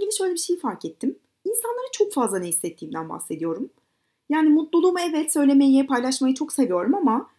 ilgili şöyle bir şey fark ettim. İnsanlara çok fazla ne hissettiğimden bahsediyorum. Yani mutluluğumu evet söylemeyi, paylaşmayı çok seviyorum ama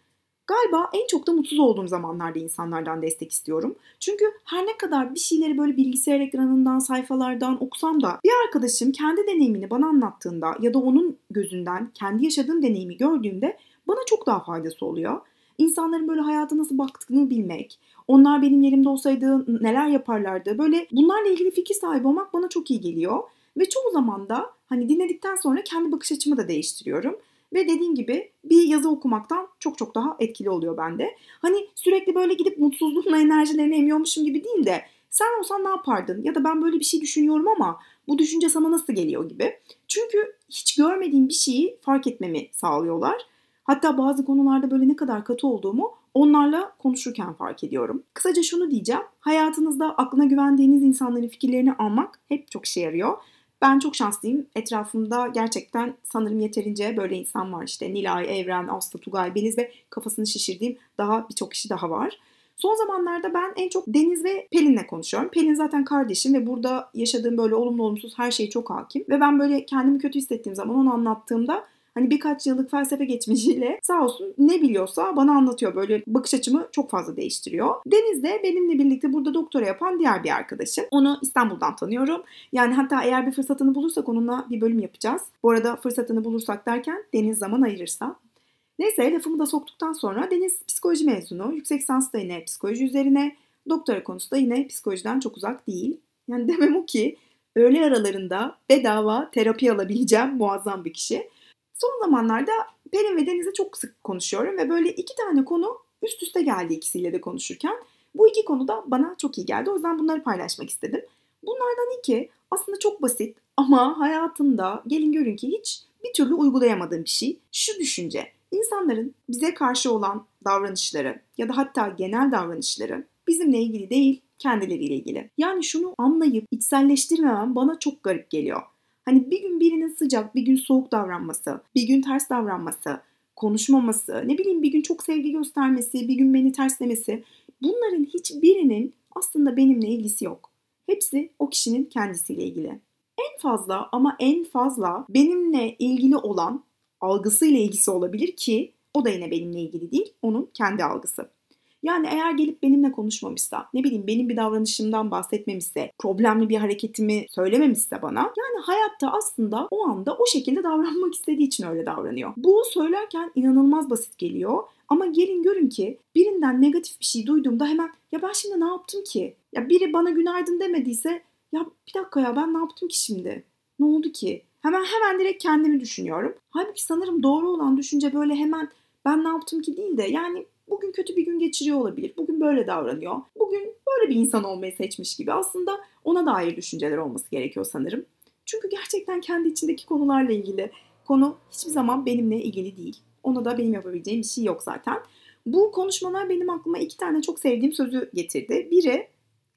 Galiba en çok da mutsuz olduğum zamanlarda insanlardan destek istiyorum. Çünkü her ne kadar bir şeyleri böyle bilgisayar ekranından, sayfalardan okusam da bir arkadaşım kendi deneyimini bana anlattığında ya da onun gözünden kendi yaşadığım deneyimi gördüğümde bana çok daha faydası oluyor. İnsanların böyle hayata nasıl baktığını bilmek, onlar benim yerimde olsaydı neler yaparlardı böyle bunlarla ilgili fikir sahibi olmak bana çok iyi geliyor. Ve çoğu zaman da hani dinledikten sonra kendi bakış açımı da değiştiriyorum. Ve dediğim gibi bir yazı okumaktan çok çok daha etkili oluyor bende. Hani sürekli böyle gidip mutsuzluğumla enerjilerini emiyormuşum gibi değil de sen olsan ne yapardın? Ya da ben böyle bir şey düşünüyorum ama bu düşünce sana nasıl geliyor gibi. Çünkü hiç görmediğim bir şeyi fark etmemi sağlıyorlar. Hatta bazı konularda böyle ne kadar katı olduğumu onlarla konuşurken fark ediyorum. Kısaca şunu diyeceğim. Hayatınızda aklına güvendiğiniz insanların fikirlerini almak hep çok işe yarıyor. Ben çok şanslıyım. Etrafımda gerçekten sanırım yeterince böyle insan var. İşte Nilay, Evren, Aslı, Tugay, Beliz ve kafasını şişirdiğim daha birçok kişi daha var. Son zamanlarda ben en çok Deniz ve Pelin'le konuşuyorum. Pelin zaten kardeşim ve burada yaşadığım böyle olumlu olumsuz her şeyi çok hakim. Ve ben böyle kendimi kötü hissettiğim zaman onu anlattığımda Hani birkaç yıllık felsefe geçmişiyle sağ olsun ne biliyorsa bana anlatıyor. Böyle bakış açımı çok fazla değiştiriyor. Deniz de benimle birlikte burada doktora yapan diğer bir arkadaşım. Onu İstanbul'dan tanıyorum. Yani hatta eğer bir fırsatını bulursak onunla bir bölüm yapacağız. Bu arada fırsatını bulursak derken Deniz zaman ayırırsa. Neyse lafımı da soktuktan sonra Deniz psikoloji mezunu. Yüksek lisans da yine psikoloji üzerine. Doktora konusu da yine psikolojiden çok uzak değil. Yani demem o ki öğle aralarında bedava terapi alabileceğim muazzam bir kişi. Son zamanlarda Pelin ve Deniz'le çok sık konuşuyorum ve böyle iki tane konu üst üste geldi ikisiyle de konuşurken. Bu iki konu da bana çok iyi geldi. O yüzden bunları paylaşmak istedim. Bunlardan iki aslında çok basit ama hayatımda gelin görün ki hiç bir türlü uygulayamadığım bir şey. Şu düşünce. İnsanların bize karşı olan davranışları ya da hatta genel davranışları bizimle ilgili değil, kendileriyle ilgili. Yani şunu anlayıp içselleştirmemem bana çok garip geliyor. Hani bir gün birinin sıcak, bir gün soğuk davranması, bir gün ters davranması, konuşmaması, ne bileyim bir gün çok sevgi göstermesi, bir gün beni terslemesi. Bunların hiçbirinin aslında benimle ilgisi yok. Hepsi o kişinin kendisiyle ilgili. En fazla ama en fazla benimle ilgili olan algısıyla ilgisi olabilir ki o da yine benimle ilgili değil, onun kendi algısı. Yani eğer gelip benimle konuşmamışsa, ne bileyim benim bir davranışımdan bahsetmemişse, problemli bir hareketimi söylememişse bana, yani hayatta aslında o anda o şekilde davranmak istediği için öyle davranıyor. Bu söylerken inanılmaz basit geliyor ama gelin görün ki birinden negatif bir şey duyduğumda hemen ya ben şimdi ne yaptım ki? Ya biri bana günaydın demediyse ya bir dakika ya ben ne yaptım ki şimdi? Ne oldu ki? Hemen hemen direkt kendimi düşünüyorum. Halbuki sanırım doğru olan düşünce böyle hemen ben ne yaptım ki değil de yani bugün kötü bir gün geçiriyor olabilir. Bugün böyle davranıyor. Bugün böyle bir insan olmayı seçmiş gibi. Aslında ona dair düşünceler olması gerekiyor sanırım. Çünkü gerçekten kendi içindeki konularla ilgili konu hiçbir zaman benimle ilgili değil. Ona da benim yapabileceğim bir şey yok zaten. Bu konuşmalar benim aklıma iki tane çok sevdiğim sözü getirdi. Biri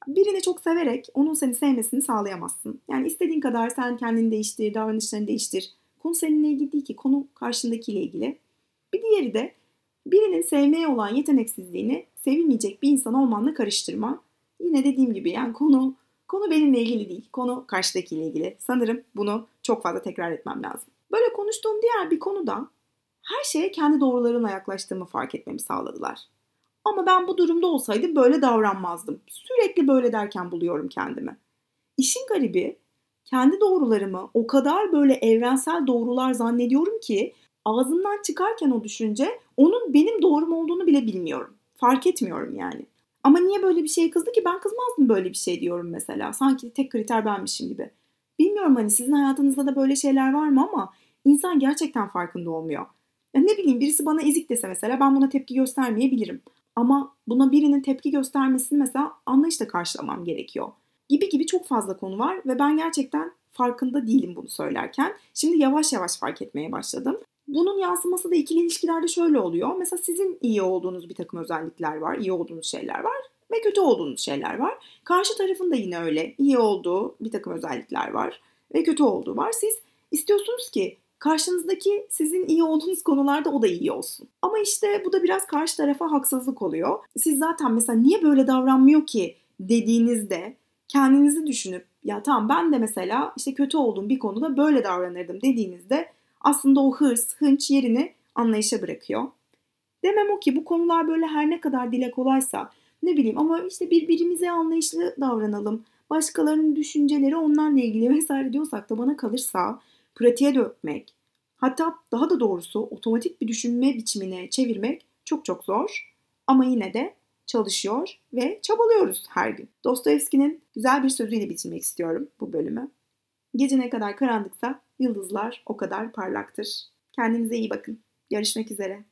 birini çok severek onun seni sevmesini sağlayamazsın. Yani istediğin kadar sen kendini değiştir, davranışlarını değiştir. Konu seninle ilgili değil ki, konu karşındakiyle ilgili. Bir diğeri de Birinin sevmeye olan yeteneksizliğini sevilmeyecek bir insan olmanla karıştırma. Yine dediğim gibi yani konu konu benimle ilgili değil. Konu karşıdakiyle ilgili. Sanırım bunu çok fazla tekrar etmem lazım. Böyle konuştuğum diğer bir konuda her şeye kendi doğrularımla yaklaştığımı fark etmemi sağladılar. Ama ben bu durumda olsaydım böyle davranmazdım. Sürekli böyle derken buluyorum kendimi. İşin garibi kendi doğrularımı o kadar böyle evrensel doğrular zannediyorum ki ağzımdan çıkarken o düşünce onun benim doğrum olduğunu bile bilmiyorum. Fark etmiyorum yani. Ama niye böyle bir şeye kızdı ki? Ben kızmazdım böyle bir şey diyorum mesela. Sanki tek kriter benmişim gibi. Bilmiyorum hani sizin hayatınızda da böyle şeyler var mı ama insan gerçekten farkında olmuyor. Ya ne bileyim birisi bana ezik dese mesela ben buna tepki göstermeyebilirim. Ama buna birinin tepki göstermesini mesela anlayışla karşılamam gerekiyor. Gibi gibi çok fazla konu var ve ben gerçekten farkında değilim bunu söylerken. Şimdi yavaş yavaş fark etmeye başladım. Bunun yansıması da ikili ilişkilerde şöyle oluyor. Mesela sizin iyi olduğunuz bir takım özellikler var, iyi olduğunuz şeyler var ve kötü olduğunuz şeyler var. Karşı tarafın da yine öyle iyi olduğu bir takım özellikler var ve kötü olduğu var. Siz istiyorsunuz ki karşınızdaki sizin iyi olduğunuz konularda o da iyi olsun. Ama işte bu da biraz karşı tarafa haksızlık oluyor. Siz zaten mesela niye böyle davranmıyor ki dediğinizde kendinizi düşünüp ya tamam ben de mesela işte kötü olduğum bir konuda böyle davranırdım dediğinizde aslında o hırs, hınç yerini anlayışa bırakıyor. Demem o ki bu konular böyle her ne kadar dile kolaysa ne bileyim ama işte birbirimize anlayışlı davranalım. Başkalarının düşünceleri onlarla ilgili vesaire diyorsak da bana kalırsa pratiğe dökmek hatta daha da doğrusu otomatik bir düşünme biçimine çevirmek çok çok zor. Ama yine de çalışıyor ve çabalıyoruz her gün. Dostoyevski'nin güzel bir sözüyle bitirmek istiyorum bu bölümü. Gece ne kadar karanlıksa yıldızlar o kadar parlaktır. Kendinize iyi bakın. Görüşmek üzere.